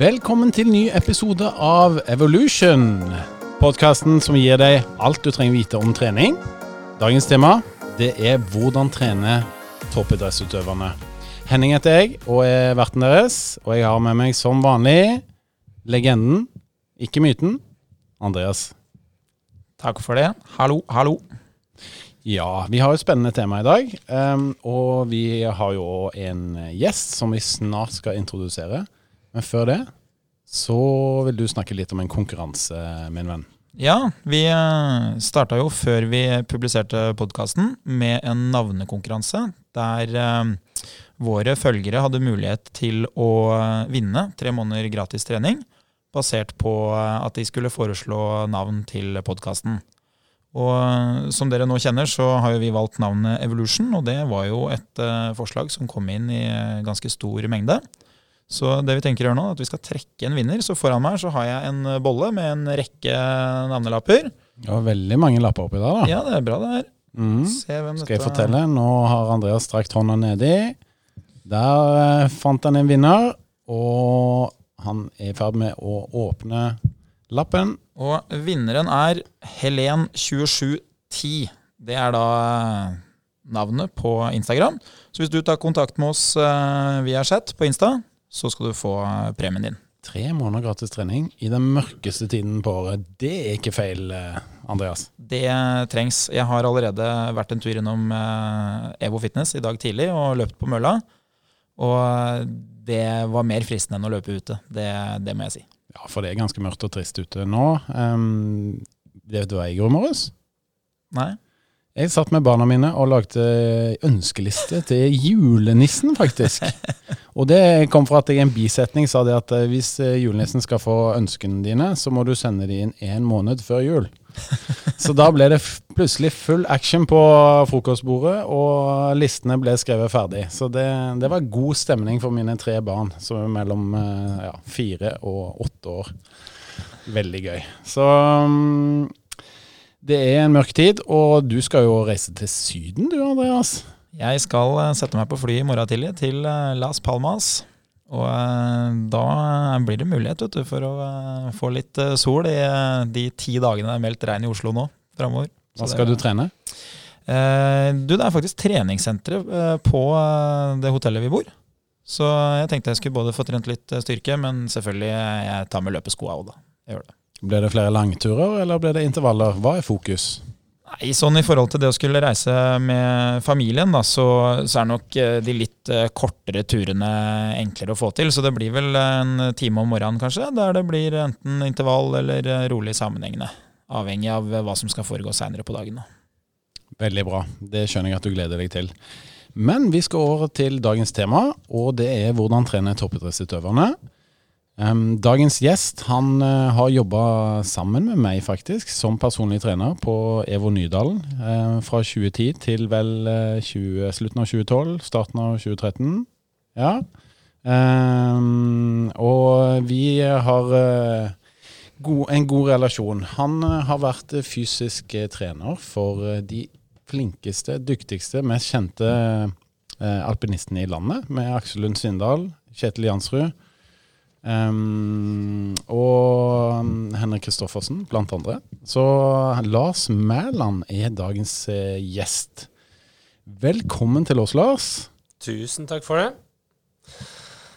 Velkommen til ny episode av Evolution. Podkasten som gir deg alt du trenger vite om trening. Dagens tema det er hvordan trene toppidrettsutøverne. Henning heter jeg og er verten deres. Og jeg har med meg som vanlig legenden, ikke myten, Andreas. Takk for det. Hallo, hallo. Ja, vi har et spennende tema i dag. Um, og vi har jo en gjest som vi snart skal introdusere. Men før det så vil du snakke litt om en konkurranse, min venn. Ja, vi starta jo før vi publiserte podkasten med en navnekonkurranse der eh, våre følgere hadde mulighet til å vinne tre måneder gratis trening basert på at de skulle foreslå navn til podkasten. Og eh, som dere nå kjenner, så har jo vi valgt navnet Evolution, og det var jo et forslag som kom inn i ganske stor mengde. Så det vi tenker å gjøre nå, er at vi skal trekke en vinner. Så foran meg så har jeg en bolle med en rekke navnelapper. Det var veldig mange lapper oppi der, da. Ja, det er bra, det her. Mm. Skal jeg fortelle? Nå har Andreas strakt hånda nedi. Der eh, fant han en vinner, og han er i ferd med å åpne lappen. Og vinneren er Helen2710. Det er da navnet på Instagram. Så hvis du tar kontakt med oss eh, via chat på Insta, så skal du få eh, premien din. Tre måneder gratis trening i den mørkeste tiden på året. Det er ikke feil, eh, Andreas? Det trengs. Jeg har allerede vært en tur innom eh, Evo Fitness i dag tidlig og løpt på mølla. Og det var mer fristende enn å løpe ute. Det, det må jeg si. Ja, for det er ganske mørkt og trist ute nå. Um, vet du hva jeg gjorde i morges? Nei. Jeg satt med barna mine og lagde ønskeliste til julenissen, faktisk. Og det kom fra at jeg i en bisetning sa det at eh, hvis eh, julenissen skal få ønskene dine, så må du sende de inn en måned før jul. Så da ble det plutselig full action på frokostbordet, og listene ble skrevet ferdig. Så det, det var god stemning for mine tre barn, som er mellom eh, ja, fire og åtte år. Veldig gøy. Så mm, det er en mørk tid, og du skal jo reise til Syden du, Andreas? Jeg skal eh, sette meg på fly i morgen tidlig til eh, Las Palmas. Og eh, da blir det mulighet du, for å få litt sol i de ti dagene det er meldt regn i Oslo nå framover. Hva skal det, du trene? du, Det er faktisk treningssenteret på det hotellet vi bor. Så jeg tenkte jeg skulle både få trent litt styrke, men selvfølgelig jeg tar med løpeskoa òg, da. Jeg gjør det. Blir det flere langturer, eller blir det intervaller? Hva er fokus? Nei, sånn I forhold til det å skulle reise med familien, da, så, så, er nok eh, de litt eh, kortere turene enklere å få til. Så det blir vel en time om morgenen, kanskje, der det blir enten intervall eller eh, rolig sammenhengende. Avhengig av hva som skal foregå seinere på dagen. Da. Veldig bra. Det skjønner jeg at du gleder deg til. Men vi skal over til dagens tema, og det er hvordan trene toppidrettsutøverne. Um, dagens gjest han uh, har jobba sammen med meg faktisk som personlig trener på EVO Nydalen uh, fra 2010 til vel uh, 20, slutten av 2012, starten av 2013. Ja. Um, og vi har go en god relasjon. Han har vært fysisk trener for de flinkeste, dyktigste, mest kjente alpinistene i landet, med Aksel Lund Svindal, Kjetil Jansrud. Um, og Henrik Kristoffersen, blant andre. Så Lars Mæland er dagens uh, gjest. Velkommen til oss, Lars. Tusen takk for det.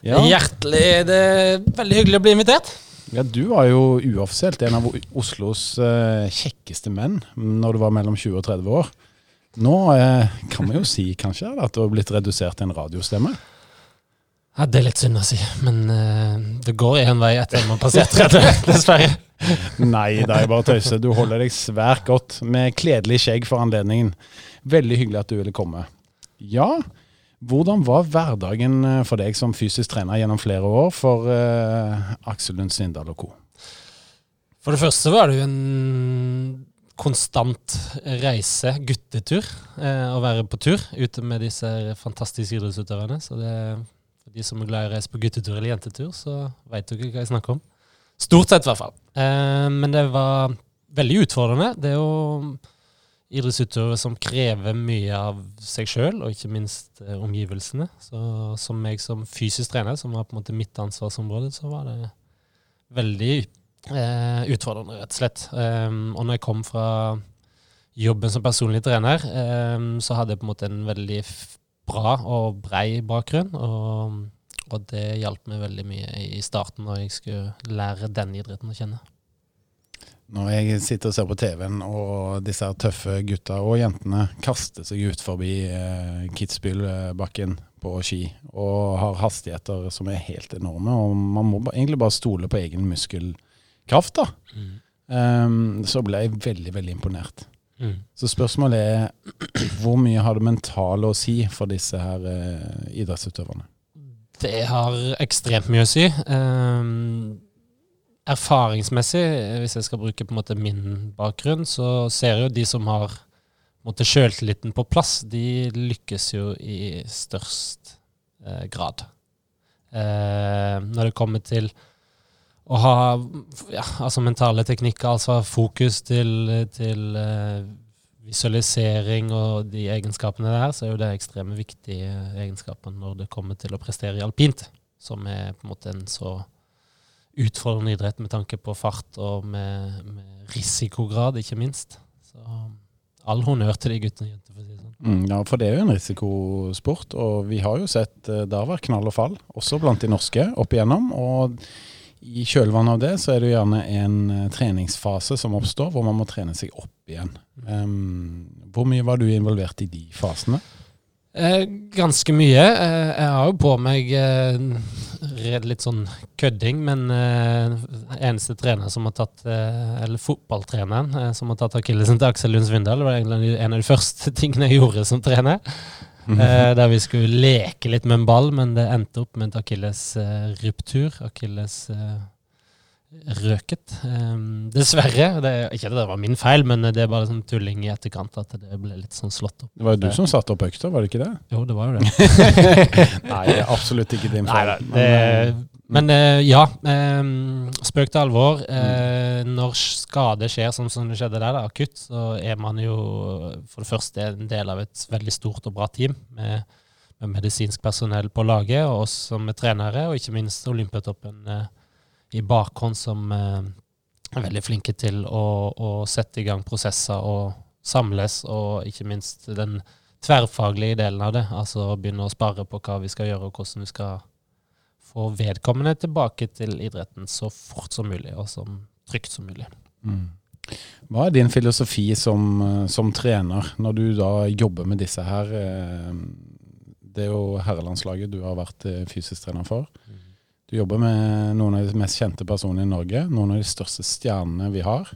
Ja. Hjertelig. Det er veldig hyggelig å bli invitert. Ja, Du var jo uoffisielt en av Oslos uh, kjekkeste menn når du var mellom 20 og 30 år. Nå uh, kan vi jo si kanskje at du har blitt redusert til en radiostemme. Ja, Det er litt synd å si, men uh, det går én vei etter at man har passert 30, dessverre. Nei, det er bare tøyse. Du holder deg svært godt med kledelig skjegg for anledningen. Veldig hyggelig at du ville komme. Ja, hvordan var hverdagen eh, for deg som fysisk trener gjennom flere år for uh, Aksel Lund Svindal og co.? For det første var det jo en konstant reise, guttetur, uh, å være på tur ute med disse fantastiske idrettsutøverne. Så det de som er glad i å reise på guttetur eller jentetur, så veit dere hva jeg snakker om. Stort sett, i hvert fall. Eh, men det var veldig utfordrende. Det er jo idrettsutøvere som krever mye av seg sjøl, og ikke minst eh, omgivelsene. Så som meg som fysisk trener, som var på en måte mitt ansvarsområde, så var det veldig eh, utfordrende, rett og slett. Um, og når jeg kom fra jobben som personlig trener, um, så hadde jeg på en måte en veldig bra og brei bakgrunn. Og, og det hjalp meg veldig mye i starten når jeg skulle lære denne idretten å kjenne. Når jeg sitter og ser på TV-en, og disse tøffe gutta og jentene kaster seg ut forbi eh, Kitzbühel-bakken på ski og har hastigheter som er helt enorme, og man må egentlig bare stole på egen muskelkraft, da. Mm. Um, så ble jeg veldig, veldig imponert. Mm. Så spørsmålet er hvor mye har det mentale å si for disse her eh, idrettsutøverne? Det har ekstremt mye å si. Um, erfaringsmessig, hvis jeg skal bruke på en måte min bakgrunn, så ser jeg jo de som har måte sjøltilliten på plass, de lykkes jo i størst eh, grad. Eh, når det kommer til å ha ja, altså mentale teknikker, altså fokus til, til eh, visualisering og de egenskapene der, så er jo det ekstremt viktige egenskapen når det kommer til å prestere i alpint, som er på en måte en så utfordrende idrett med tanke på fart og med, med risikograd, ikke minst. Så all honnør til de guttene og jentene. For, si det sånn. mm, ja, for det er jo en risikosport, og vi har jo sett det har vært knall og fall, også blant de norske opp igjennom. og i kjølvannet av det så er det jo gjerne en uh, treningsfase som oppstår, hvor man må trene seg opp igjen. Um, hvor mye var du involvert i de fasene? Eh, ganske mye. Eh, jeg har jo på meg eh, litt sånn kødding, men eh, eneste trener som har tatt eh, Eller fotballtreneren eh, som har tatt akillesen til Aksel Lund Svindal, var egentlig en av de første tingene jeg gjorde som trener. -hmm. der vi skulle leke litt med en ball, men det endte opp med et akilles-ruptur. Akilles røket. Um, dessverre. Det, ikke at det var min feil, men det er bare sånn tulling i etterkant at det ble litt sånn slått opp. Det var jo du som satte opp økta, var det ikke det? Jo, det var jo det. Nei, absolutt ikke din feil. Nei, det, men, uh, ja, um, spøk til alvor. Uh, når skade skjer sånn som det skjedde der, da, akutt, så er man jo for det første en del av et veldig stort og bra team. med, med medisinsk personell på laget, og oss som er trenere, og ikke minst Olympiatoppen. Uh, i bakhånd som er veldig flinke til å, å, sette i gang prosesser og samles, og ikke minst den tverrfaglige delen av det. Altså begynne å spare på hva vi skal gjøre, og hvordan vi skal få vedkommende tilbake til idretten så fort som mulig, og så trygt som mulig. Mm. Hva er din filosofi som, eh, som, trener, når du da jobber med disse her? Eh, det er jo herrelandslaget du har vært fysisk trener for. Mm. Du jobber med noen av de mest kjente personene i Norge, noen av de største stjernene vi har.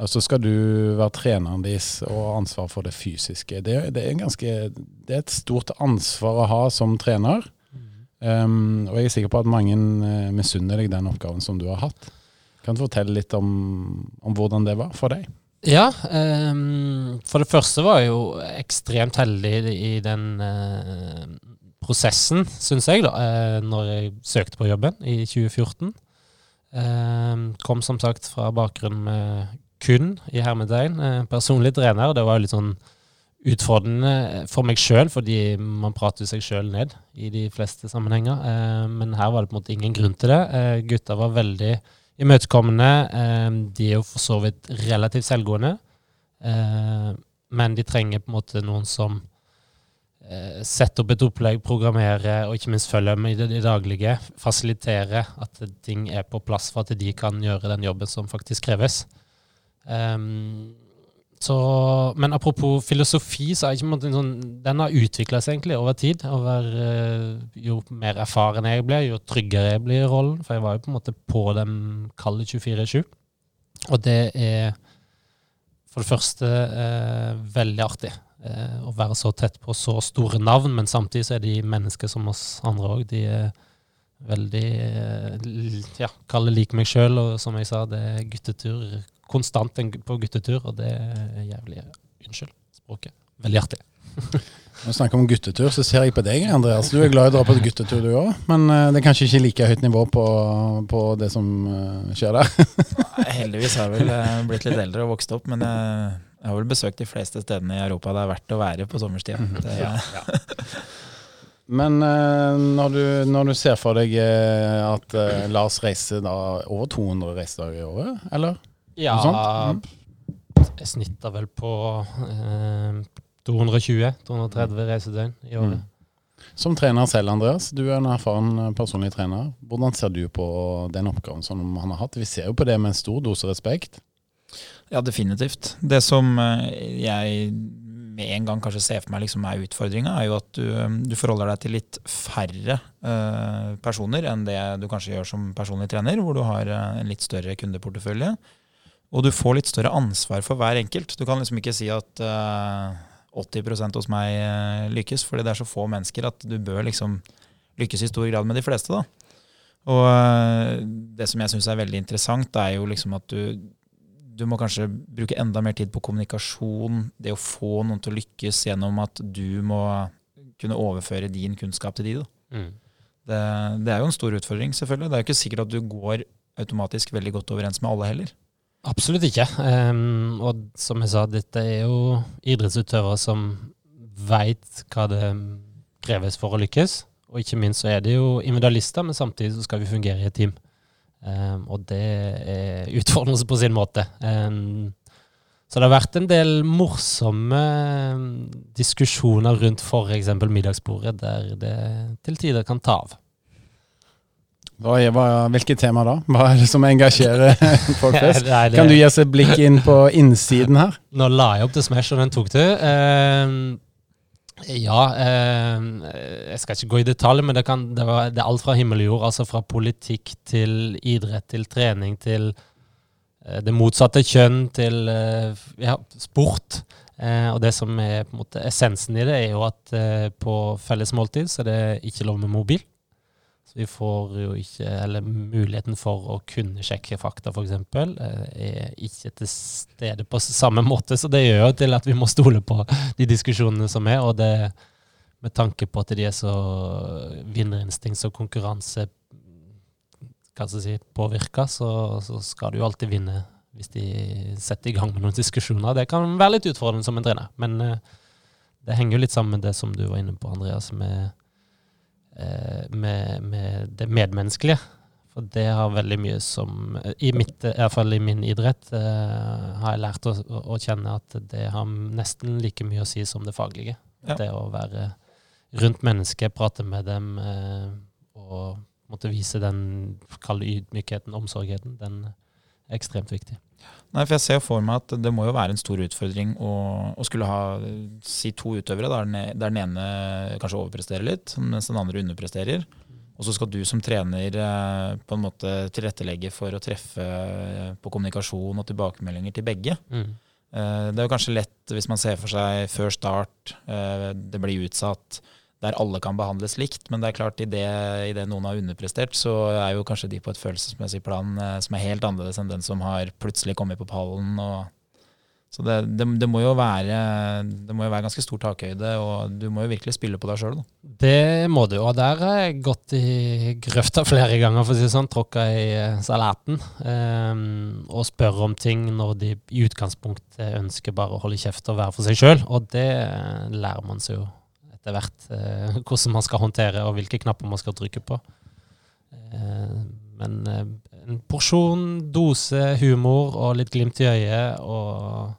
Og så skal du være treneren deres og ha ansvar for det fysiske. Det, det, er ganske, det, er et stort ansvar å ha som trener. Um, og jeg er sikker på at mange uh, misunner deg den oppgaven som du har hatt. Kan du fortelle litt om, om hvordan det var for deg? Ja. Um, for det første var jeg jo ekstremt heldig i den uh, prosessen, syns jeg, da, uh, når jeg søkte på jobben i 2014. Eh, kom som sagt fra bakgrunn med kun i hermetegn personlig trener. Det var jo litt sånn utfordrende for meg sjøl, fordi man prater seg sjøl ned i de fleste sammenhenger. Men her var det på en måte ingen grunn til det. Gutta var veldig imøtekommende. De er jo for så vidt relativt selvgående, men de trenger på en måte noen som setter opp et opplegg, programmerer og ikke minst følger med i det, daglige. Fasilitere at ting er på plass for at de kan gjøre den jobben som faktisk kreves. Så, men apropos filosofi, så er ikke sånn, den har utvikla seg egentlig over tid. Over, uh, jo mer erfaren jeg ble, jo tryggere jeg blir i rollen. For jeg var jo på en måte på den kalde 24-7. Og det er for det første eh, veldig artig eh, å være så tett på så store navn, men samtidig så er de mennesker som oss andre òg. De er veldig eh, ja, kalle lik meg sjøl, og som jeg sa, det er guttetur. Konstant på guttetur, og det er jævlig Unnskyld språket. Veldig artig. Når vi snakker om guttetur, så ser jeg på deg, Andreas. Du er glad i å dra på guttetur, du òg. Men uh, det er kanskje ikke like høyt nivå på, på det som uh, skjer der? Heldigvis har jeg vel uh, blitt litt eldre og vokst opp, men jeg Jeg har vel besøkt de fleste stedene i Europa det er verdt å være på sommerstid. Det, Men eh, når, du, når du ser for deg eh, at eh, Lars reiser da over 200 reisedager i året, eller? Ja, mm. jeg snitta vel på eh, 220-230 reisedøgn i året. Mm. Som trener selv, Andreas. Du er en erfaren eh, personlig trener. Hvordan ser du på den oppgaven som han har hatt? Vi ser jo på det med en stor dose respekt. Ja, definitivt. Det som eh, jeg med en gang kanskje ser for meg liksom er utfordringa, er jo at du, eh, du, forholder deg til litt færre uh, personer enn det du kanskje gjør som personlig trener, hvor du har uh, en litt større kundeportefølje. Og du får litt større ansvar for hver enkelt. Du kan liksom ikke si at uh, 80% hos meg lykkes, fordi det er så få mennesker at du bør liksom lykkes i stor grad med de fleste. da. Og det som jeg syns er veldig interessant, er jo liksom at du du må kanskje bruke enda mer tid på kommunikasjon, det å få noen til å lykkes gjennom at du må kunne overføre din kunnskap til de. Mm. Det, det, er jo en stor utfordring, selvfølgelig. Det er jo ikke sikkert at du går automatisk veldig godt overens med alle heller. Absolutt ikke. Um, og som jeg sa, dette er jo idrettsutøvere som veit hva det kreves for å lykkes. Og ikke minst så er det jo individualister, men samtidig så skal vi fungere i et team. Um, og det er utfordrende på sin måte. Um, så det har vært en del morsomme diskusjoner rundt f.eks. middagsbordet, der det til tider kan ta av. Hva er, hva, hvilke tema da? Hva er det som engasjerer folk flest? Kan du gi oss et blikk inn på innsiden her? Nå la jeg opp til Smash, og den tok du. Uh, ja, uh, jeg skal ikke gå i detalj, men det, kan, det, var, det, er alt fra himmel og jord. Altså fra politikk til idrett til trening til uh, det motsatte kjønn til ja, sport. Og det som er på en måte essensen i det, er jo at på felles måltid så er det ikke lov med mobil. Vi får jo ikke, eller muligheten for å kunne sjekke fakta, f.eks., eh, er ikke til stede på samme måte. Så det gjør jo til at vi må stole på de diskusjonene som er. Og det med tanke på at de er så vinnerinstinkts- og konkurranse hva skal si, påvirka, så, så, skal du jo alltid vinne hvis de setter i gang med noen diskusjoner. Det kan være litt utfordrende som en trener, men uh, det henger jo litt sammen med det som du var inne på, Andreas, med Eh, med, med, det medmenneskelige. For det har veldig mye som I mitt, Iallfall i min idrett eh, har jeg lært å, å, kjenne at det har nesten like mye å si som det faglige. Ja. Det å være rundt mennesket, prate med dem eh, og måtte vise den kalde ydmykheten, omsorgheten, den ekstremt viktig. Nei, for Jeg ser for meg at det må jo være en stor utfordring å, å skulle ha si to utøvere, der den, der den ene kanskje overpresterer litt, mens den andre underpresterer. Og så skal du som trener eh, på en måte tilrettelegge for å treffe på kommunikasjon og tilbakemeldinger til begge. Mm. Eh, det er jo kanskje lett hvis man ser for seg før start, eh, det blir utsatt der alle kan behandles likt. Men det er klart, i det, noen har underprestert, så er jo kanskje de på et følelsesmessig plan eh, som er helt annerledes enn den som har plutselig kommet på pallen. Og, så det, det, det, må jo være, det må jo være ganske stor takhøyde, og du må jo virkelig spille på deg sjøl. Det må du, og der har jeg gått i grøfta flere ganger, for å si det sånn. Tråkka i eh, salaten. Um, og spør om ting når de i utgangspunktet ønsker bare å holde kjeft og være for seg sjøl. Og det lærer man seg jo etter hvert eh, hvordan man skal håndtere og hvilke knapper man skal trykke på. Eh, men eh, en porsjon, dose, humor og litt glimt i øyet, og,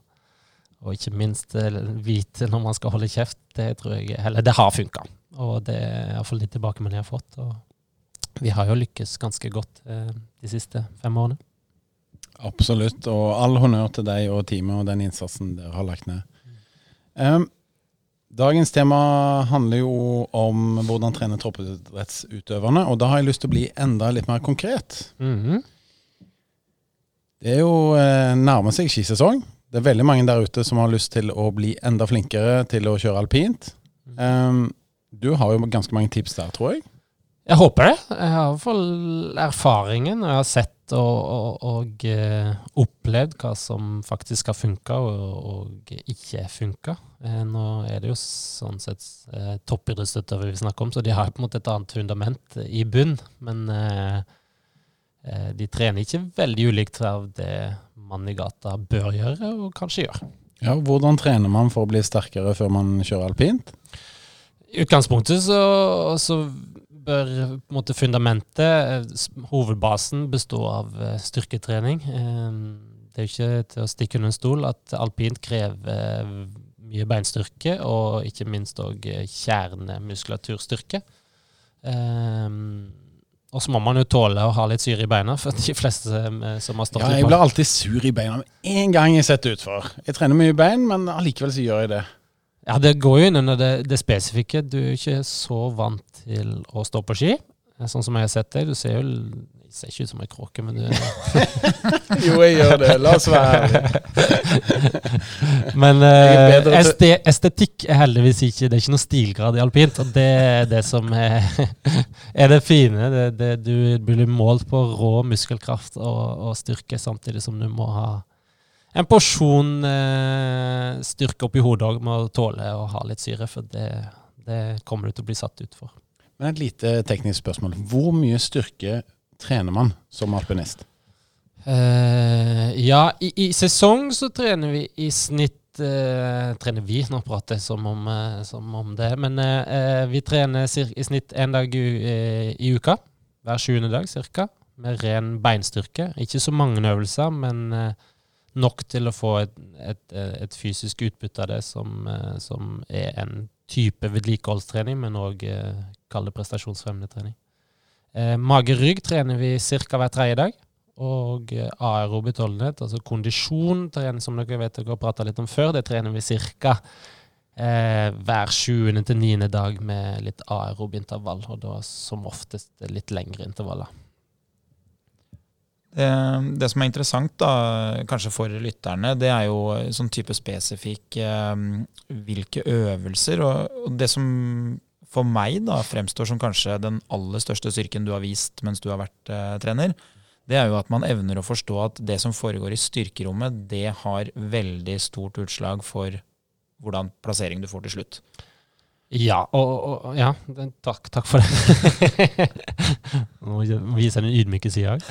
og ikke minst eh, vite når man skal holde kjeft, det tror jeg Eller det har funka. Og det er iallfall de tilbakemeldingene jeg har fått. Og vi har jo lykkes ganske godt eh, de siste fem årene. Absolutt, og all honnør til deg og teamet og den innsatsen dere har lagt ned. Um, Dagens tema handler jo om hvordan trene toppidrettsutøverne, og da har jeg lyst til å bli enda litt mer konkret. Mm -hmm. Det er jo eh, nærmer seg skisesong. Det er veldig mange der ute som har lyst til å bli enda flinkere til å kjøre alpint. Um, du har jo ganske mange tips der, tror jeg. Jeg håper det. Jeg har i hvert fall erfaringen, og jeg har sett og, og, og uh, opplevd hva som faktisk har funka og, og, ikke funka. Uh, nå er det jo sånn sett uh, toppidrettsutøvere vi snakker om, så de har på en måte et annet fundament i bunn. Men de trener ikke veldig ulikt av det man i gata bør gjøre, og kanskje gjør. Ja, Hvordan trener man for å bli sterkere før man kjører alpint? I utgangspunktet så, så bør på en måte fundamentet, eh, hovedbasen, bestå av eh, styrketrening. Eh, Det er jo ikke til å stikke under en stol at alpint krever mye beinstyrke, og ikke minst òg kjernemuskulaturstyrke. Og så må man jo tåle å ha litt syre i beina, for de fleste som har stått Ja, jeg blir alltid sur i beina med en gang jeg setter utfor. Jeg trener mye bein, men allikevel så gjør jeg det. Ja, det går jo inn under det, det spesifikke. Du er jo ikke så vant til å stå på ski. Sånn som jeg har sett deg. Du ser jo jeg ser ikke ut som ei kråke, men du Jo, jeg gjør det. La oss være ærlige. Men uh, eh, este, estetikk er heldigvis ikke Det er ikke noe stilgrad i alpint. Og det er det som er, er det fine. Det, det, du blir målt på rå muskelkraft og, og styrke, samtidig som du må ha en porsjon eh, styrke oppi hodet òg, med å tåle å ha litt syre. For det, det kommer du til å bli satt ut for. Men et lite teknisk spørsmål. Hvor mye styrke trener man som alpinist? Eh, ja, i, i sesong så trener vi i snitt eh, Trener vi, nå prater jeg som om, eh, som om det, men eh, eh, vi trener i snitt én dag i, i uka. Hver sjuende dag ca. Med ren beinstyrke. Ikke så mange øvelser, men nok til å få et, et, et fysisk utbytte av det som, eh, som er en type vedlikeholdstrening, men òg eh, kall det prestasjonsfremmende trening. Eh, Mage-rygg trener vi ca. hver tredje dag. Og eh, aerob utholdenhet, altså kondisjon, trening som dere vet dere har prata litt om før, det trener vi ca. Eh, hver sjuende til niende dag med litt aerob intervall, og da som oftest litt lengre intervaller. Det, det som er interessant, da, kanskje for lytterne, det er jo sånn type spesifikk eh, hvilke øvelser. Og det som for meg da fremstår som kanskje den aller største styrken du har vist mens du har vært eh, trener, det er jo at man evner å forstå at det som foregår i styrkerommet, det har veldig stort utslag for hvordan plassering du får til slutt. Ja, og, og ja, takk, takk for det. Må jeg den ydmyke sida òg.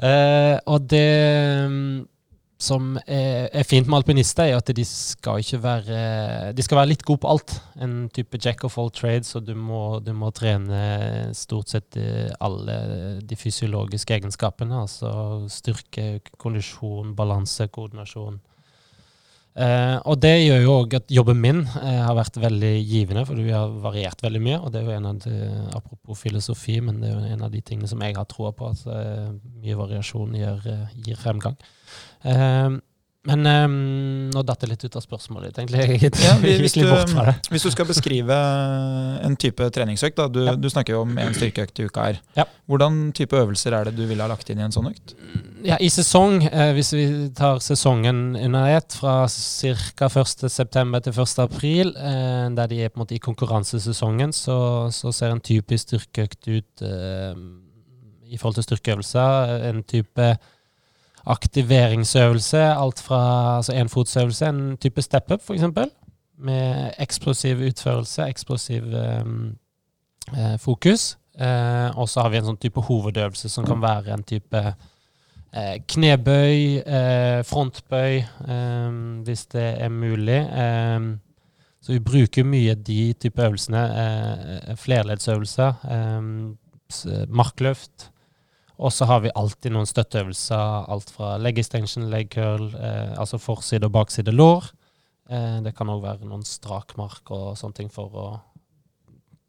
Eh, og det mm, som er, er fint med alpinister, er at de skal ikke være De skal være litt gode på alt. En type jack of all trades, og du må, du må trene stort sett eh, alle de fysiologiske egenskapene. Altså styrke, kondisjon, balanse, koordinasjon. Eh, og det gjør jo òg at jobben min eh, har vært veldig givende, for vi har variert veldig mye. Og det er jo en av de, apropos filosofi, men det er jo en av de tingene som jeg har troa på, at eh, mye variasjon gir, gir fremgang. Eh, men um, nå datt jeg litt ut av spørsmålet ditt, egentlig. Ja, hvis du- det. Hvis du skal beskrive en type treningsøkt, da, du, Ja. du snakker jo om en styrkeøkt i uka her. Ja. Hvordan type øvelser er det du ville ha lagt inn i en sånn økt? Ja, I sesong, eh, hvis vi tar sesongen under ett, fra ca. 1.9. til 1.4, eh, der de er på en måte i konkurransesesongen, så, så ser en typisk styrkeøkt ut eh, i forhold til styrkeøvelser. En type aktiveringsøvelse, alt fra altså enfotsøvelse, en type step-up f.eks., med eksplosiv utførelse, eksplosiv eh, eh, fokus. Eh, og så har vi en sånn type hovedøvelse som kan være en type eh, knebøy, eh, frontbøy, eh, hvis det er mulig. Eh, så vi bruker mye de type øvelsene. Eh, flerleddsøvelser, markløft. Og så har vi alltid noen støtteøvelser, alt fra leg extension, leg curl, eh, altså forside og bakside lår. Eh, det kan òg være noen strakmark og sånne ting for å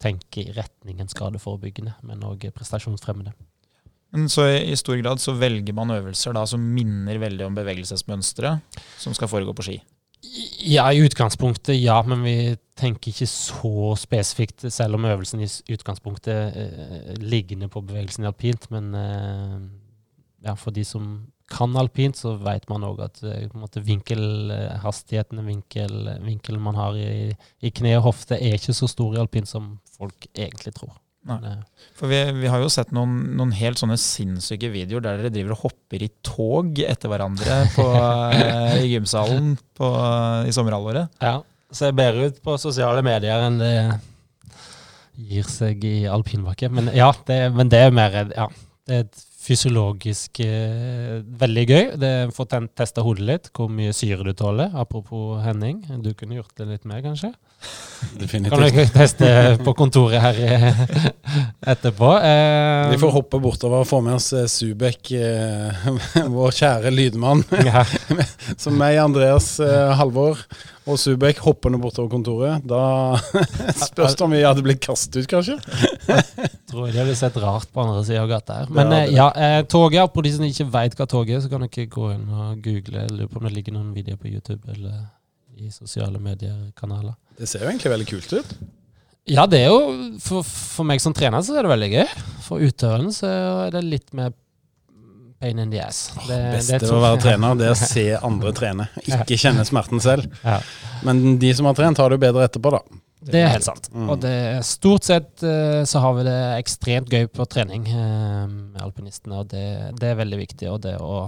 tenke i retningen skadeforebyggende, men òg prestasjonsfremmende. Så i, stor grad så velger man øvelser da som minner veldig om bevegelsesmønstre som skal foregå på ski. Ja, i utgangspunktet ja, men vi tenker ikke så spesifikt, selv om øvelsen i utgangspunktet eh, liggende på bevegelsen i alpint. Men eh, ja, for de som kan alpint, så vet man òg at eh, måte vinkelhastighetene, vinkel, vinkelen man har i, i kne og hofte, er ikke så stor i alpint som folk egentlig tror. Nei. For vi, vi har jo sett noen, noen helt sånne sinnssyke videoer der dere driver og hopper i tog etter hverandre på, eh, i gymsalen på, i sommerhalvåret. Ja, ser bedre ut på sosiale medier enn det gir seg i alpinbakke. Men ja, det, men det er mer Ja, det er fysiologisk eh, veldig gøy. Det ten- testa hodet litt, hvor mye syre du tåler. Apropos Henning, du kunne gjort det litt mer, kanskje? Kan du teste på kontoret her eh, etterpå? Eh, Vi får hoppe bortover og få med oss eh, Subek, eh, vår kjære lydmann. ja, Som meg, Andreas, eh, Halvor og Subek hoppende bortover kontoret. Da spørs det om vi hadde blitt kastet ut, kanskje. tror jeg det hadde sett rart på andre sida av gata her. Men Ja, eh, ja, eh, toget, for de som ikke veit hva toget er, så kan dere gå inn og google. Lurer på om det ligger noen videoer på YouTube eller i sosiale medier-kanaler. Det ser jo egentlig veldig kult ut. Ja, det er jo for, for meg som trener så er det veldig gøy. For utøveren så er det litt mer pain in the ass. Det, Beste ved å være trener, det er å se andre trene. Ikke kjenne smerten selv. Ja. Men de som har trent, har det jo bedre etterpå, da. Det er helt sant. Mm. Og det, stort sett eh, så har vi det ekstremt gøy på trening eh, med alpinistene, og det, det er veldig viktig. Og det å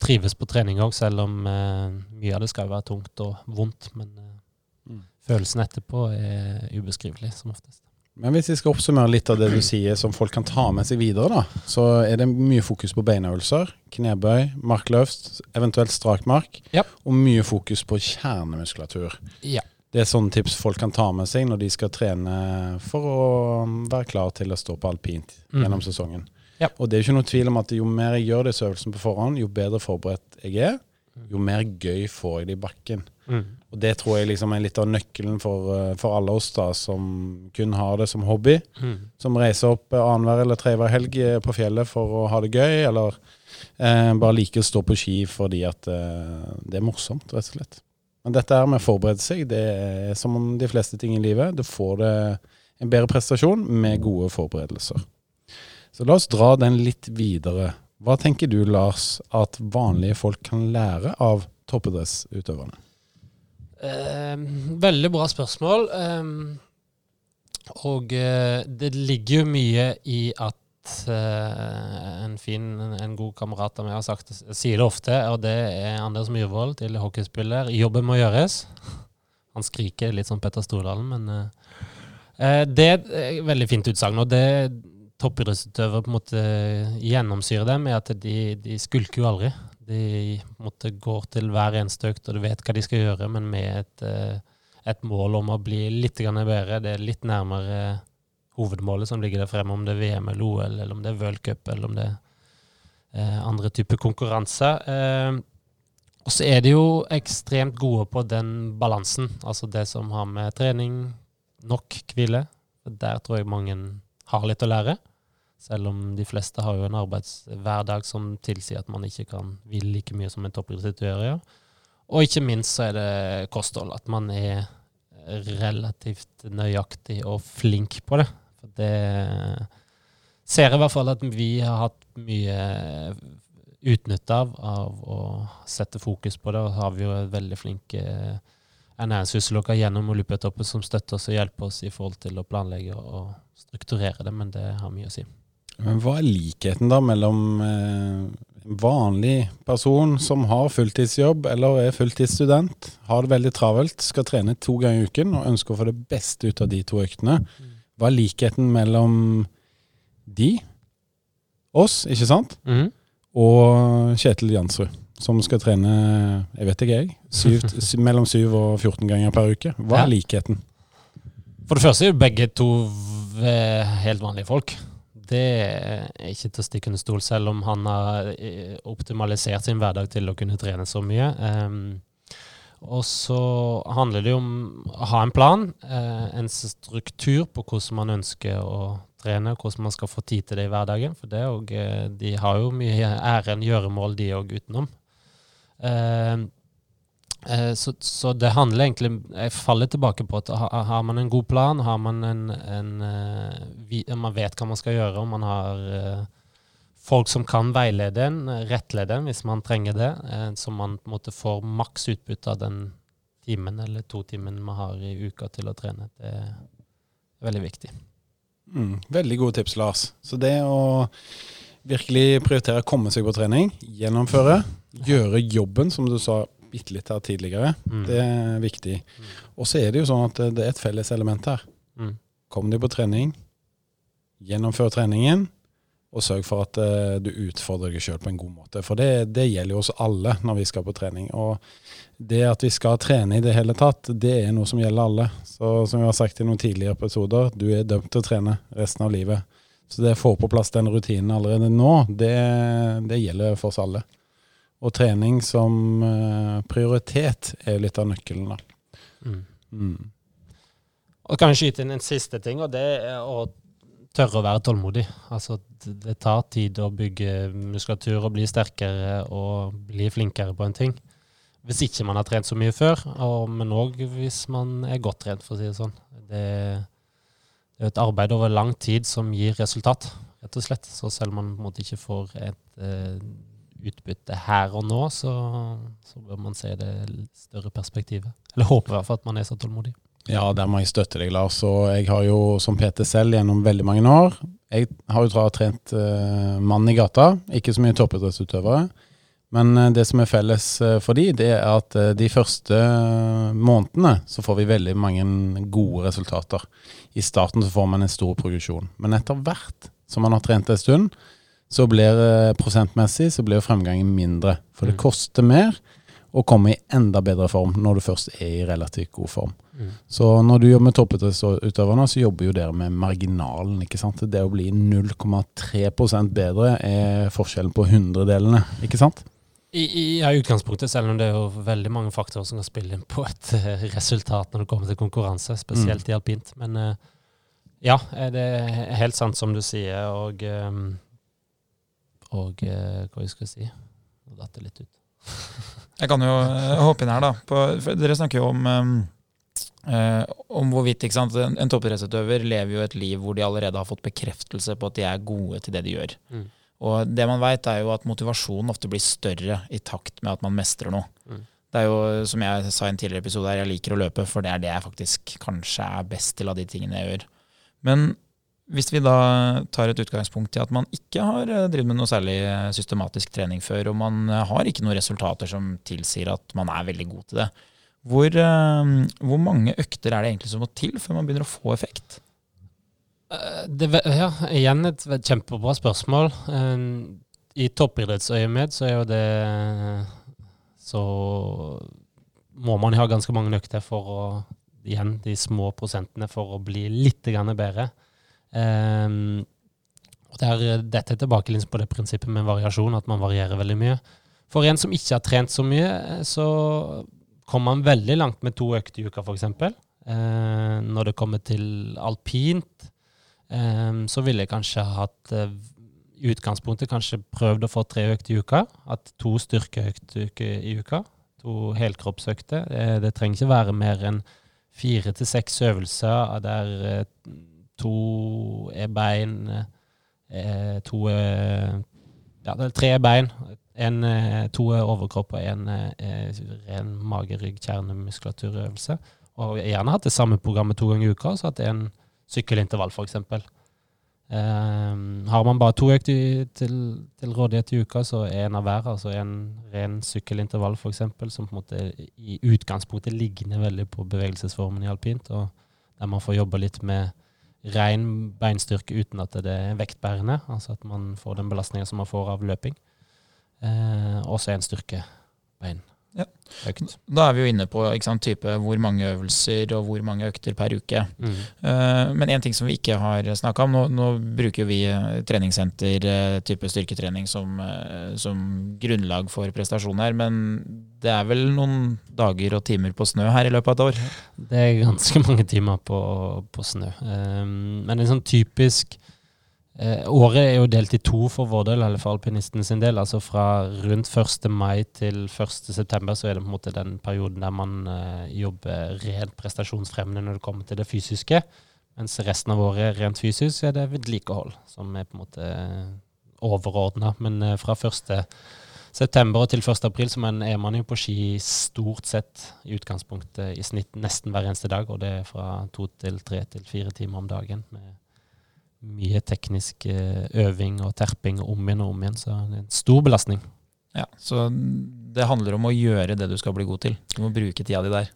trives på trening òg, selv om eh, mye av det skal være tungt og vondt. Men eh, Mm. følelsen etterpå er ubeskrivelig, som oftest. Men hvis vi skal oppsummere litt av det du sier som folk kan ta med seg videre, da, så er det mye fokus på beinøvelser, knebøy, markløft, eventuelt strak mark, Ja. og mye fokus på kjernemuskulatur. Ja. Det er sånne tips folk kan ta med seg når de skal trene for å være klar til å stå på alpint Mhm. gjennom sesongen. Ja. Og det er jo ikke noe tvil om at jo mer jeg gjør disse øvelsene på forhånd, jo bedre forberedt jeg er, jo mer gøy får jeg det i bakken. Mm. Og det tror jeg liksom er litt av nøkkelen for, eh, for alle oss da, som kun har det som hobby. Mm. Som reiser opp eh, annenhver eller tredje helg eh, på fjellet for å ha det gøy, eller eh, bare liker å stå på ski fordi at eh, det er morsomt, rett og slett. Men dette her med å forberede seg, det er som om de fleste ting i livet. Du får det en bedre prestasjon med gode forberedelser. Så la oss dra den litt videre. Hva tenker du, Lars, at vanlige folk kan lære av toppidrettsutøverne? Eh, veldig bra spørsmål. Eh, og eh, det ligger jo mye i at eh, en fin, en god kamerat av meg har sagt sier det ofte, og det er Anders Myhrvold, til hockeyspiller. Jobben må gjøres. Han skriker litt som Petter Stordalen, men eh, eh, det er et veldig fint utsagn. Og det toppidrettsutøvere på en måte gjennomsyrer dem, er at de, de skulker jo aldri. De måtte gå til hver eneste økt, og du vet hva de skal gjøre, men med et, eh, et mål om å bli litt bedre. Det er litt nærmere hovedmålet som ligger der fremme, om det er VM eller OL, eller om det er World Cup, eller om det er eh, andre typer konkurranser. Eh, og så er de jo ekstremt gode på den balansen, altså det som har med trening, nok hvile. Der tror jeg mange har litt å lære. Selv om de fleste har jo en arbeidshverdag som tilsier at man ikke kan vil like mye som en toppidrettsutøver gjør. Og ikke minst så er det kosthold. At man er relativt nøyaktig og flink på det. For det ser jeg i hvert fall at vi har hatt mye utnytte av, av å sette fokus på det. Og har vi jo veldig flinke ernæringsfysiologer gjennom Olympiatoppen som støtter oss og hjelper oss i forhold til å planlegge og strukturere det, men det har mye å si. Men hva er likheten da mellom eh, en vanlig person som har fulltidsjobb eller er fulltidsstudent, har det veldig travelt, skal trene to ganger i uken og ønsker å få det beste ut av de to øktene? Hva er likheten mellom de, oss, ikke sant, mm. og Kjetil Jansrud, som skal trene, jeg vet ikke jeg, syv, mellom 7 og 14 ganger per uke? Hva er likheten? For det første er jo begge to helt vanlige folk. Det er ikke til å stikke under stol, selv om han har eh, optimalisert sin hverdag til å kunne trene så mye. Ehm, og så handler det om å ha en plan, eh, en struktur på hvordan man ønsker å trene, og hvordan man skal få tid til det i hverdagen. For det jo, eh, de har jo mye æren gjøremål, de òg, utenom. Eh, Så, så det handler egentlig Jeg faller tilbake på at har man en god plan, har man en, en eh, Man vet hva man skal gjøre, og man har eh, folk som kan veilede en, rettlede en hvis man trenger det, så man på en måte får maks utbytte av den timen eller to timen man har i uka til å trene. Det er veldig viktig. Mm, veldig gode tips, Lars. Så det å virkelig prioritere å komme seg på trening, gjennomføre, gjøre jobben, som du sa bitte litt her tidligere, Mm. det er viktig. Og så er det jo sånn at det er et felles element her. Mm. Kom deg på trening, gjennomfør treningen, Og sørg for at eh, du utfordrer deg sjøl på en god måte. For det, det gjelder jo oss alle når vi skal på trening. Og det at vi skal trene i det hele tatt, det er noe som gjelder alle. Så som vi har sagt i noen tidligere episoder, du er dømt til å trene resten av livet. Så det å få på plass den rutinen allerede nå, det, det gjelder for oss alle. Og trening som eh, prioritet er litt av nøkkelen, da. Mm. Mm. Og kan jeg skyte inn en siste ting, og det er å tørre å være tålmodig. Altså, det, det tar tid å bygge muskulatur og bli sterkere og bli flinkere på en ting. Hvis ikke man har trent så mye før, og, men òg hvis man er godt trent, for å si det sånn. Det, det er et arbeid over lang tid som gir resultat, rett og slett. Så selv om man på en måte ikke får et eh, utbytte her og nå, så, så bør man se det større perspektivet. Eller håper i hvert fall at man er så tålmodig. Ja, der må jeg støtte deg, Lars. Og jeg har jo som PT selv gjennom veldig mange år Jeg har jo trent uh, mann i gata, ikke så mye toppidrettsutøvere. Men uh, det som er felles uh, for de, det er at de første månedene så får vi veldig mange gode resultater. I starten så får man en stor progresjon. Men etter hvert som man har trent en stund, så blir prosentmessig så blir fremgangen mindre. For det Mm. koster mer å komme i enda bedre form når du først er i relativt god form. Mm. Så når du jobber med toppidrettsutøverne, så jobber jo dere med marginalen. ikke sant? Det å bli 0,3% bedre er forskjellen på hundredelene, ikke sant? I, i ja, utgangspunktet, selv om det er jo veldig mange faktorer som kan spille inn på et eh, resultat når det kommer til konkurranse, spesielt i alpint. Men eh, ja, eh, det er helt sant som du sier, og eh, Og eh, hva jeg skal si Nå datt det litt ut. Jeg kan jo eh, hoppe inn her, da. På, for dere snakker jo om um, eh, om hvorvidt ikke sant? En, en toppidrettsutøver lever jo et liv hvor de allerede har fått bekreftelse på at de er gode til det de gjør. Mm. Og det man vet er jo at motivasjonen ofte blir større i takt med at man mestrer noe. Mm. Det er jo, som jeg sa i en tidligere episode, her, jeg liker å løpe, for det er det jeg faktisk kanskje er best til av de tingene jeg gjør. Men hvis vi da tar et utgangspunkt i at man ikke har eh, drevet med noe særlig eh, systematisk trening før, og man eh, har ikke noen resultater som tilsier at man er veldig god til det, hvor, hvor mange økter er det egentlig som må til før man begynner å få effekt? Det, ja, igjen et kjempebra spørsmål. I toppidrettsøyemed så er jo det Så må man ha ganske mange økter for å Igjen de små prosentene for å bli litt bedre. Eh, og der, dette er tilbake liksom på det prinsippet med variasjon, at man varierer veldig mye. For en som ikke har trent så mye, eh, så kommer man veldig langt med to økter i uka, f.eks. Eh, når det kommer til alpint, eh, så ville jeg kanskje hatt eh, i utgangspunktet kanskje prøvd å få tre økter i uka. Hatt to styrkeøkter i uka. To helkroppsøkter. Eh, det trenger ikke være mer enn fire til seks øvelser der eh, to bein, eh, to Ja, det er tre bein. En, eh, to er overkropp og en er ren mage, rygg, kjernemuskulaturøvelse. Og gjerne hatt det samme programmet to ganger i uka, så hatt en sykkelintervall, f.eks. Um, har man bare to økter til, til rådighet i uka, så er en av hver, altså en ren sykkelintervall f.eks., som på en måte i utgangspunktet ligner veldig på bevegelsesformen i alpint, og der man får jobbe litt med ren beinstyrke uten at det er vektbærende, altså at man får den belastninga som man får av løping. Eh, og så en styrkebein. Ja. Økt. Da er vi jo inne på sant, type hvor mange øvelser og hvor mange økter per uke. Mm. Uh, Men en ting som vi ikke har snakka om, nå, nå bruker vi eh, treningssenter, eh, type styrketrening, som, som grunnlag for prestasjon her, men det er vel noen dager og timer på snø her i løpet av et år? Det er ganske mange timer på, på snø. Um, men en sånn typisk eh, Året er jo delt i to for vår del, eller for alpinisten sin del. Altså fra rundt 1. mai til 1. september så er det på en måte den perioden der man eh, jobber rent prestasjonsfremmende når det kommer til det fysiske. Mens resten av året rent fysisk er det vedlikehold, som er på en måte overordna. Men eh, fra 1 september til 1. april så man, er man jo på ski stort sett i utgangspunktet i snitt nesten hver eneste dag, og det er fra to til tre til fire timer om dagen med mye teknisk eh, øving og terping om igjen og om igjen, så det er en stor belastning. Ja, Så det handler om å gjøre det du skal bli god til. Du må bruke tida di der.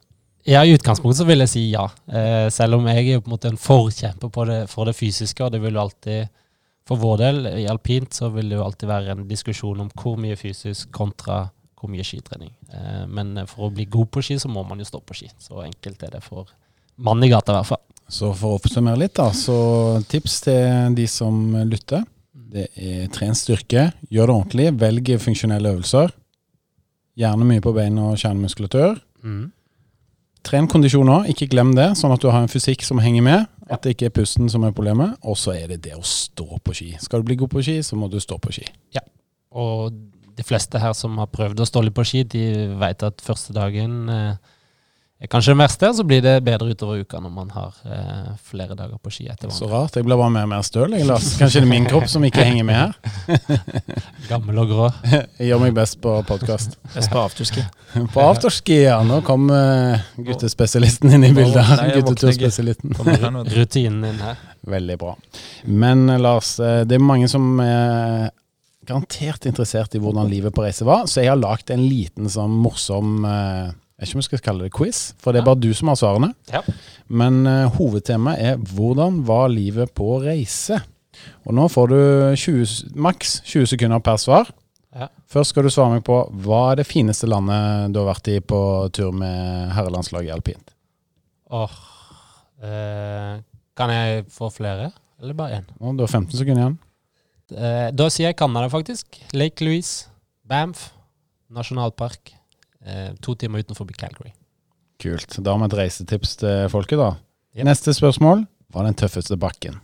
Ja, i utgangspunktet så vil jeg si ja, eh, selv om jeg er på en måte en forkjemper på det, for det fysiske, og det vil jo alltid For vår del, i alpint, så vil det jo alltid være en diskusjon om hvor mye fysisk kontra hvor mye skitrening. Eh, men for å bli god på ski, så må man jo stå på ski. Så enkelt er det for mann i gata, i hvert fall. Så for å oppsummere litt, da, så tips til de som lytter. Det er tren styrke, gjør det ordentlig, velg funksjonelle øvelser. Gjerne mye på bein og kjernemuskulatur. Mm. Tren kondisjon òg, ikke glem det, sånn at du har en fysikk som henger med. At det ikke er pusten som er problemet. Og så er det det å stå på ski. Skal du bli god på ski, så må du stå på ski. Ja, Og de fleste her som har prøvd å stå litt på ski, de vet at første dagen eh, kanskje det verste, så blir det bedre utover uka når man har eh, flere dager på ski etter Så rart. Jeg blir bare mer og mer støl. jeg, Lars. Kanskje det er min kropp som ikke henger med her. Gammel og grå. Jeg gjør meg best på podkast. Best på afterski. På afterski, ja. Nå kom eh, guttespesialisten inn i bildet. her. Gutteturspesialisten. Rutinen din her. Veldig bra. Men eh, Lars, eh, det er mange som er garantert interessert i hvordan livet på reise var, så jeg har lagd en liten sånn morsom eh, Jeg vet ikke om jeg skal kalle det quiz, for det er bare du som har svarene. Ja. Men uh, hovedtemaet er 'Hvordan var livet på reise?' Og nå får du 20, maks 20 sekunder per svar. Ja. Først skal du svare meg på hva er det fineste landet du har vært i på tur med herrelandslaget i alpint? Åh, eh, kan jeg få flere, eller bare én? Du har 15 sekunder igjen. Eh, da sier jeg Canada, faktisk. Lake Louise, Banff, nasjonalpark. Eh, to timer utenfor Calgary. Kult. Da har vi et reisetips til folket, da. Yep. Neste spørsmål. Hva er den tøffeste bakken?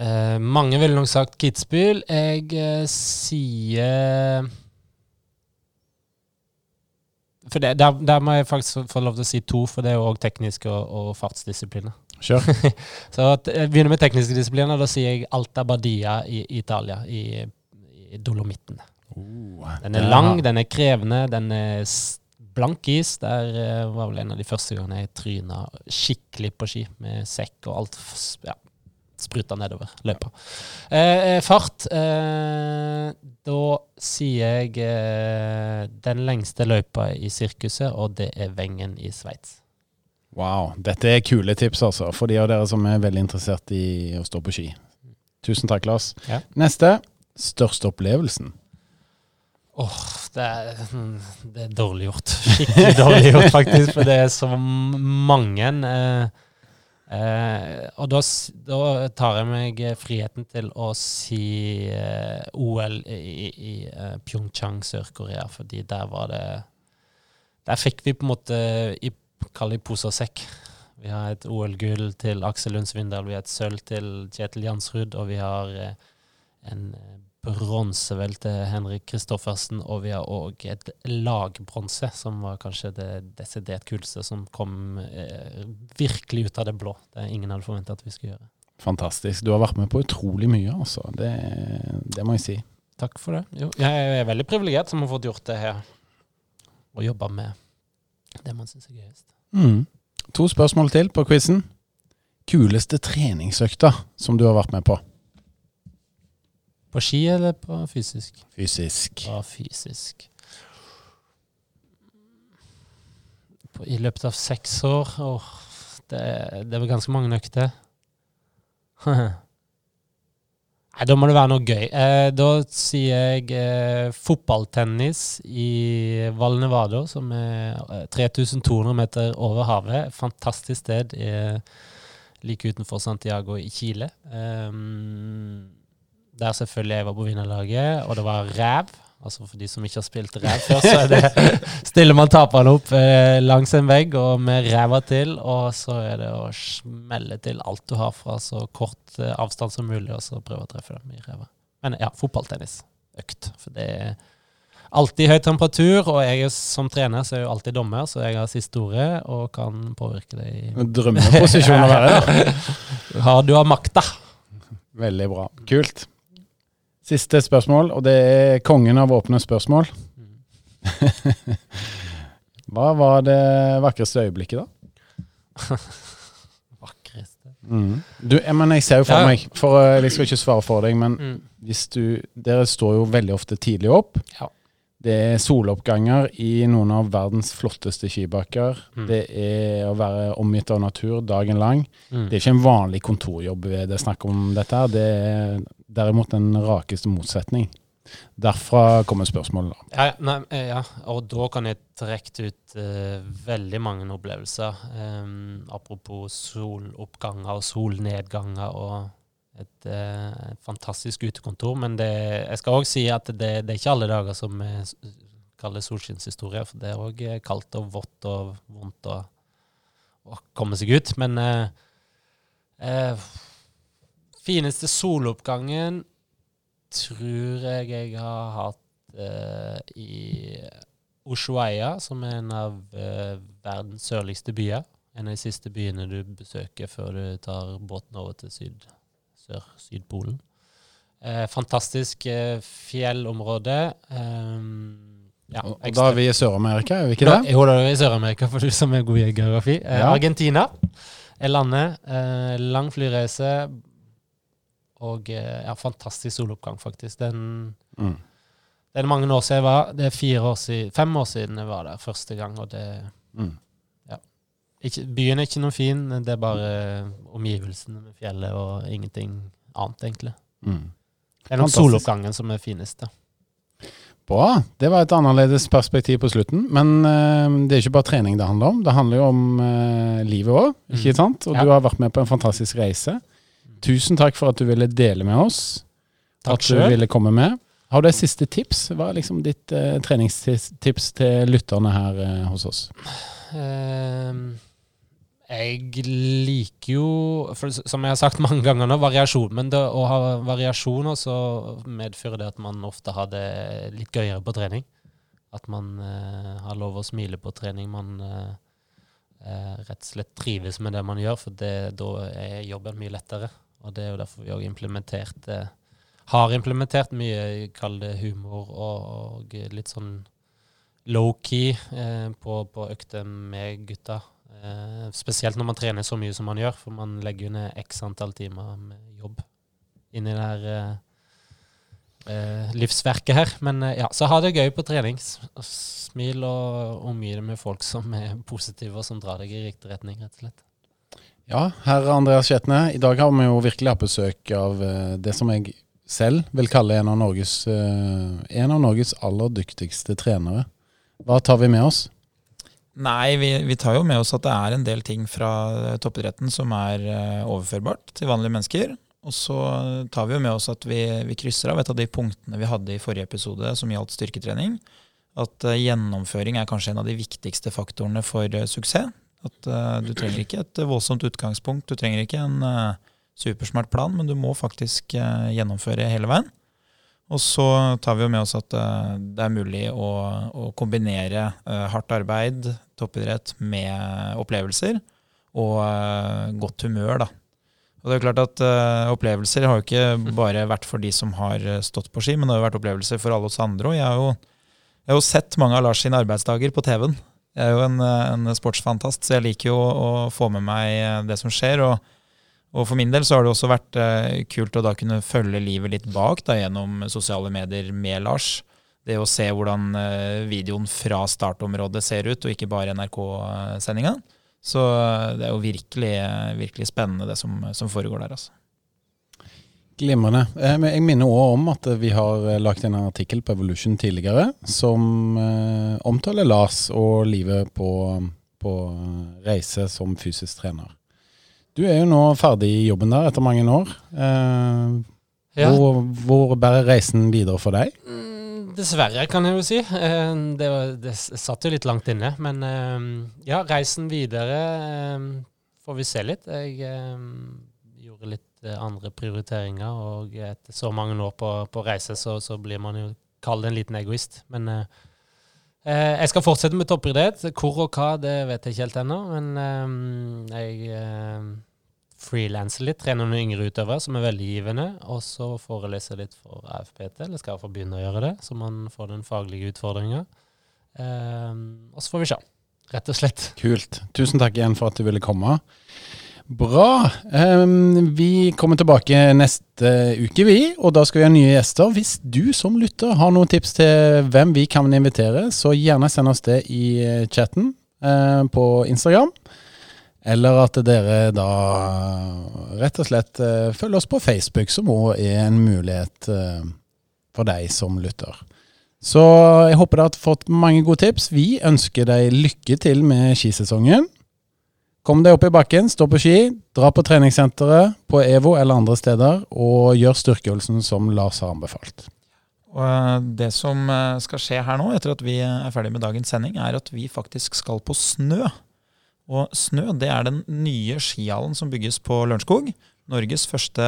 Eh, mange ville nok sagt Kitzbühel. Jeg eh, sier For det, der, der må jeg faktisk få lov til å si to, for det er jo òg tekniske og, og fartsdisipliner. Kjør. Så jeg begynner med tekniske disipliner. Da sier jeg Alta Badia i Italia, i, i Dolomitten. Oh, Den er lang, den er krevende, den er blank is. Der eh, var vel en av de første gangene jeg tryna skikkelig på ski, med sekk og alt. Ja, spruta nedover løypa. Eh, eh, fart eh, Da sier jeg eh, den lengste løypa i sirkuset, og det er Wengen i Sveits. Wow. Dette er kule tips, altså. For de av dere som er veldig interessert i å stå på ski. Tusen takk, Lars. Ja. Neste. Største opplevelsen. Åh, det, er, det er dårlig gjort. Skikkelig dårlig gjort, faktisk. For det er så mange. Eh, eh, og da, da tar jeg meg friheten til å si eh, OL i, i, eh, Pyeongchang, Sør-Korea, fordi der var det Der fikk vi på en måte i Kall det pose og sekk. Vi har et OL-gull til Aksel Lund Svindal, vi har et sølv til Kjetil Jansrud, og vi har eh, en eh, bronse vel til Henrik Kristoffersen, og vi har òg et lagbronse, som var kanskje det desidert kuleste som kom eh, virkelig ut av det blå. Det er ingen hadde forventa at vi skulle gjøre. Fantastisk. Du har vært med på utrolig mye, altså. Det, det må jeg si. Takk for det. Jo, jeg er veldig privilegert som har fått gjort det her, og jobba med det man syns er gøyest. Mm. To spørsmål til på quizen. Kuleste treningsøkta som du har vært med på? På ski eller på fysisk? Fysisk. På fysisk. På, I løpet av seks år åh, det, det er vel ganske mange økter. Nei, da må det være noe gøy. Eh, da sier jeg eh, fotballtennis i Val Nevado, som er eh, 3200 meter over havet. Fantastisk sted eh, like utenfor Santiago i Chile. Um, der selvfølgelig jeg var på vinnerlaget, og det var ræv. Altså For de som ikke har spilt ræv før, så er det stiller man taperne opp eh, langs en vegg og med ræva til, og så er det å smelle til alt du har fra så kort eh, avstand som mulig, og så prøve å treffe dem i ræva. Men ja, fotballtennis. Økt. For det er alltid høy temperatur, og jeg er som trener så er jeg jo alltid dommer, så jeg har siste ordet og kan påvirke det i Drømmeposisjon å være i. da. Du har makta? Veldig bra. Kult. Siste spørsmål, og det er kongen av åpne spørsmål. Hva var det vakreste øyeblikket, da? Vakreste. Du, jeg, men jeg ser jo for Ja. meg, for eh, jeg skal ikke svare for deg, men Mm. hvis du Dere står jo veldig ofte tidlig opp. Ja. Det er soloppganger i noen av verdens flotteste skibakker. Mm. Det er å være omgitt av natur dagen lang. Mm. Det er ikke en vanlig kontorjobb det er snakk om dette. her. Det er derimot den rakeste motsetning. Derfra kommer spørsmålet. Ja, nei, eh, ja, og da kan jeg trekke ut uh, veldig mange opplevelser. Um, apropos soloppganger og solnedganger og et eh, fantastisk utekontor. Men det, jeg skal òg si at det, det er ikke alle dager som vi kaller solskinnshistorie. For det er òg kaldt og vått og vondt å, komme seg ut. Men uh, fineste soloppgangen tror jeg jeg har hatt uh, i Ushuaya, som er en av uh, verdens sørligste byer. En av de siste byene du besøker før du tar båten over til syd, sør-Sydpolen. Eh, fantastisk eh, fjellområde. Um, ja, Og, og da er vi i Sør-Amerika, er vi ikke da, det? jo, da er vi i Sør-Amerika, for du som er god i geografi. Eh, Ja. Argentina er landet. Eh, lang flyreise. Og eh, ja, fantastisk soloppgang, faktisk. Den, Mm. det er mange år siden jeg var Det er år siden, fem år siden jeg var der første gang. Og det, Mm. ikke, byen er ikke noe fin, det er bare omgivelsene med fjellet og ingenting annet, egentlig. Mm. Det er nok soloppgangen som er finest. da. Bra. Det var et annerledes perspektiv på slutten. Men uh, det er ikke bare trening det handler om. Det handler jo om uh, livet òg, ikke Mm. sant? Og Ja. du har vært med på en fantastisk reise. Tusen takk for at du ville dele med oss. Takk at du sjøl. ville komme med. Har du et siste tips? Hva er liksom ditt eh, treningstips til lytterne her eh, hos oss? Ehm, jeg liker jo, for, som jeg har sagt mange ganger nå, variasjon. Men det, å ha variasjon så medfører det at man ofte har det litt gøyere på trening. At man uh, har lov å smile på trening. Man uh, rett og slett trives med det man gjør, for det, da er jobben mye lettere. Og det er jo derfor vi òg implementert eh, har implementert mye, kall det humor og, og litt sånn low-key eh, på, på økter med gutta. Eh, spesielt når man trener så mye som man gjør, for man legger jo ned x antall timer med jobb inni det her eh, eh, livsverket her. Men eh, ja, så ha det gøy på trening. Smil og omgi deg med folk som er positive, og som drar deg i riktig retning, rett og slett. Ja, herr Andreas Skjetne. I dag har vi jo virkelig hatt besøk av eh, det som jeg selv vil kalle en av Norges, eh, en av Norges aller dyktigste trenere. Hva tar vi med oss? Nei, vi, vi tar jo med oss at det er en del ting fra toppidretten som er eh, overførbart til vanlige mennesker. Og så tar vi jo med oss at vi, vi krysser av et av de punktene vi hadde i forrige episode som gjaldt styrketrening. At eh, gjennomføring er kanskje en av de viktigste faktorene for eh, suksess. At uh, du trenger ikke et voldsomt utgangspunkt, du trenger ikke en uh, supersmart plan, men du må faktisk uh, gjennomføre hele veien. Og så tar vi jo med oss at det er mulig å, å kombinere hardt arbeid, toppidrett, med opplevelser og godt humør, da. Og det er jo klart at uh, Opplevelser har jo ikke bare vært for de som har stått på ski, men det har jo vært opplevelser for alle oss andre. Og jeg jeg har jo sett mange av Lars sine arbeidsdager på TV-en. Jeg er jo en, eh, en sportsfantast, så jeg liker jo å, få med meg eh, det som skjer. og og for min del så har det også vært eh, kult å da kunne følge livet litt bak da, gjennom sosiale medier med Lars. Det å se hvordan videoen fra startområdet ser ut, og ikke bare NRK-sendinga. Så det er jo virkelig, virkelig spennende det som, som foregår der. altså. Glimrende. Eh, Jeg minner òg om at vi har lagt lagt en artikkel på Evolution tidligere som eh, omtaler Lars og livet på, på reise som fysisk trener. Du er jo nå ferdig i jobben der etter mange år. Eh, hvor, hvor bærer reisen videre for deg? Mm, Dessverre, kan jeg jo si. Eh, Det, var, det satt jo litt langt inne. Men eh, ja, reisen videre eh, får vi se litt. Jeg eh, litt eh, andre prioriteringer, og etter så mange år på, på reise, så, så blir man jo kalt en liten egoist. Men eh, eh, jeg skal fortsette med toppidrett. Hvor og hva, det vet jeg ikke helt ennå. Men eh, jeg eh, frilanser litt, trener noen yngre utøvere som er veldig givende, og så foreleser litt for AFPT, eller skal få begynne å gjøre det, så man får den faglige utfordringa. Um, og så får vi se, rett og slett. Kult. Tusen takk igjen for at du ville komme. Bra. Um, vi kommer tilbake neste uke, vi. Og da skal vi ha nye gjester. Hvis du som lytter har noen tips til hvem vi kan invitere, så gjerne send oss det i eh, chatten uh, på Instagram. Eller at dere da rett og slett uh, følger oss på Facebook, som òg er en mulighet uh, for deg som lytter. Så jeg håper du har fått mange gode tips. Vi ønsker deg lykke til med skisesongen. Kom deg opp i bakken, stå på ski, dra på treningssenteret, på EVO eller andre steder, og gjør styrkeøvelsen som Lars har anbefalt. Og eh, Det som eh, skal skje her nå, etter at vi er ferdig med dagens sending, er at vi faktisk skal på Snø. Og Snø det er den nye skihallen som bygges på Lørenskog. Norges første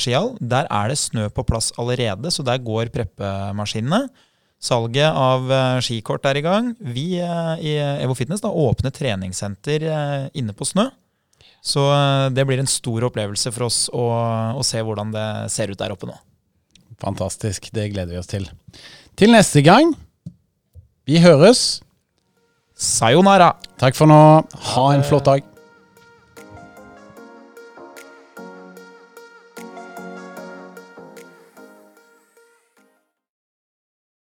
skihall. Der er det snø på plass allerede, så der går preppemaskinene. Salget av uh, skikort er i gang. Vi uh, i Evo Fitness da, åpner treningssenter uh, inne på Snø. Så det blir en stor opplevelse for oss å, å, se hvordan det ser ut der oppe nå. Fantastisk. Det gleder vi oss til. Til neste gang. Vi høres. Sayonara. Takk for nå. Ha en flott dag.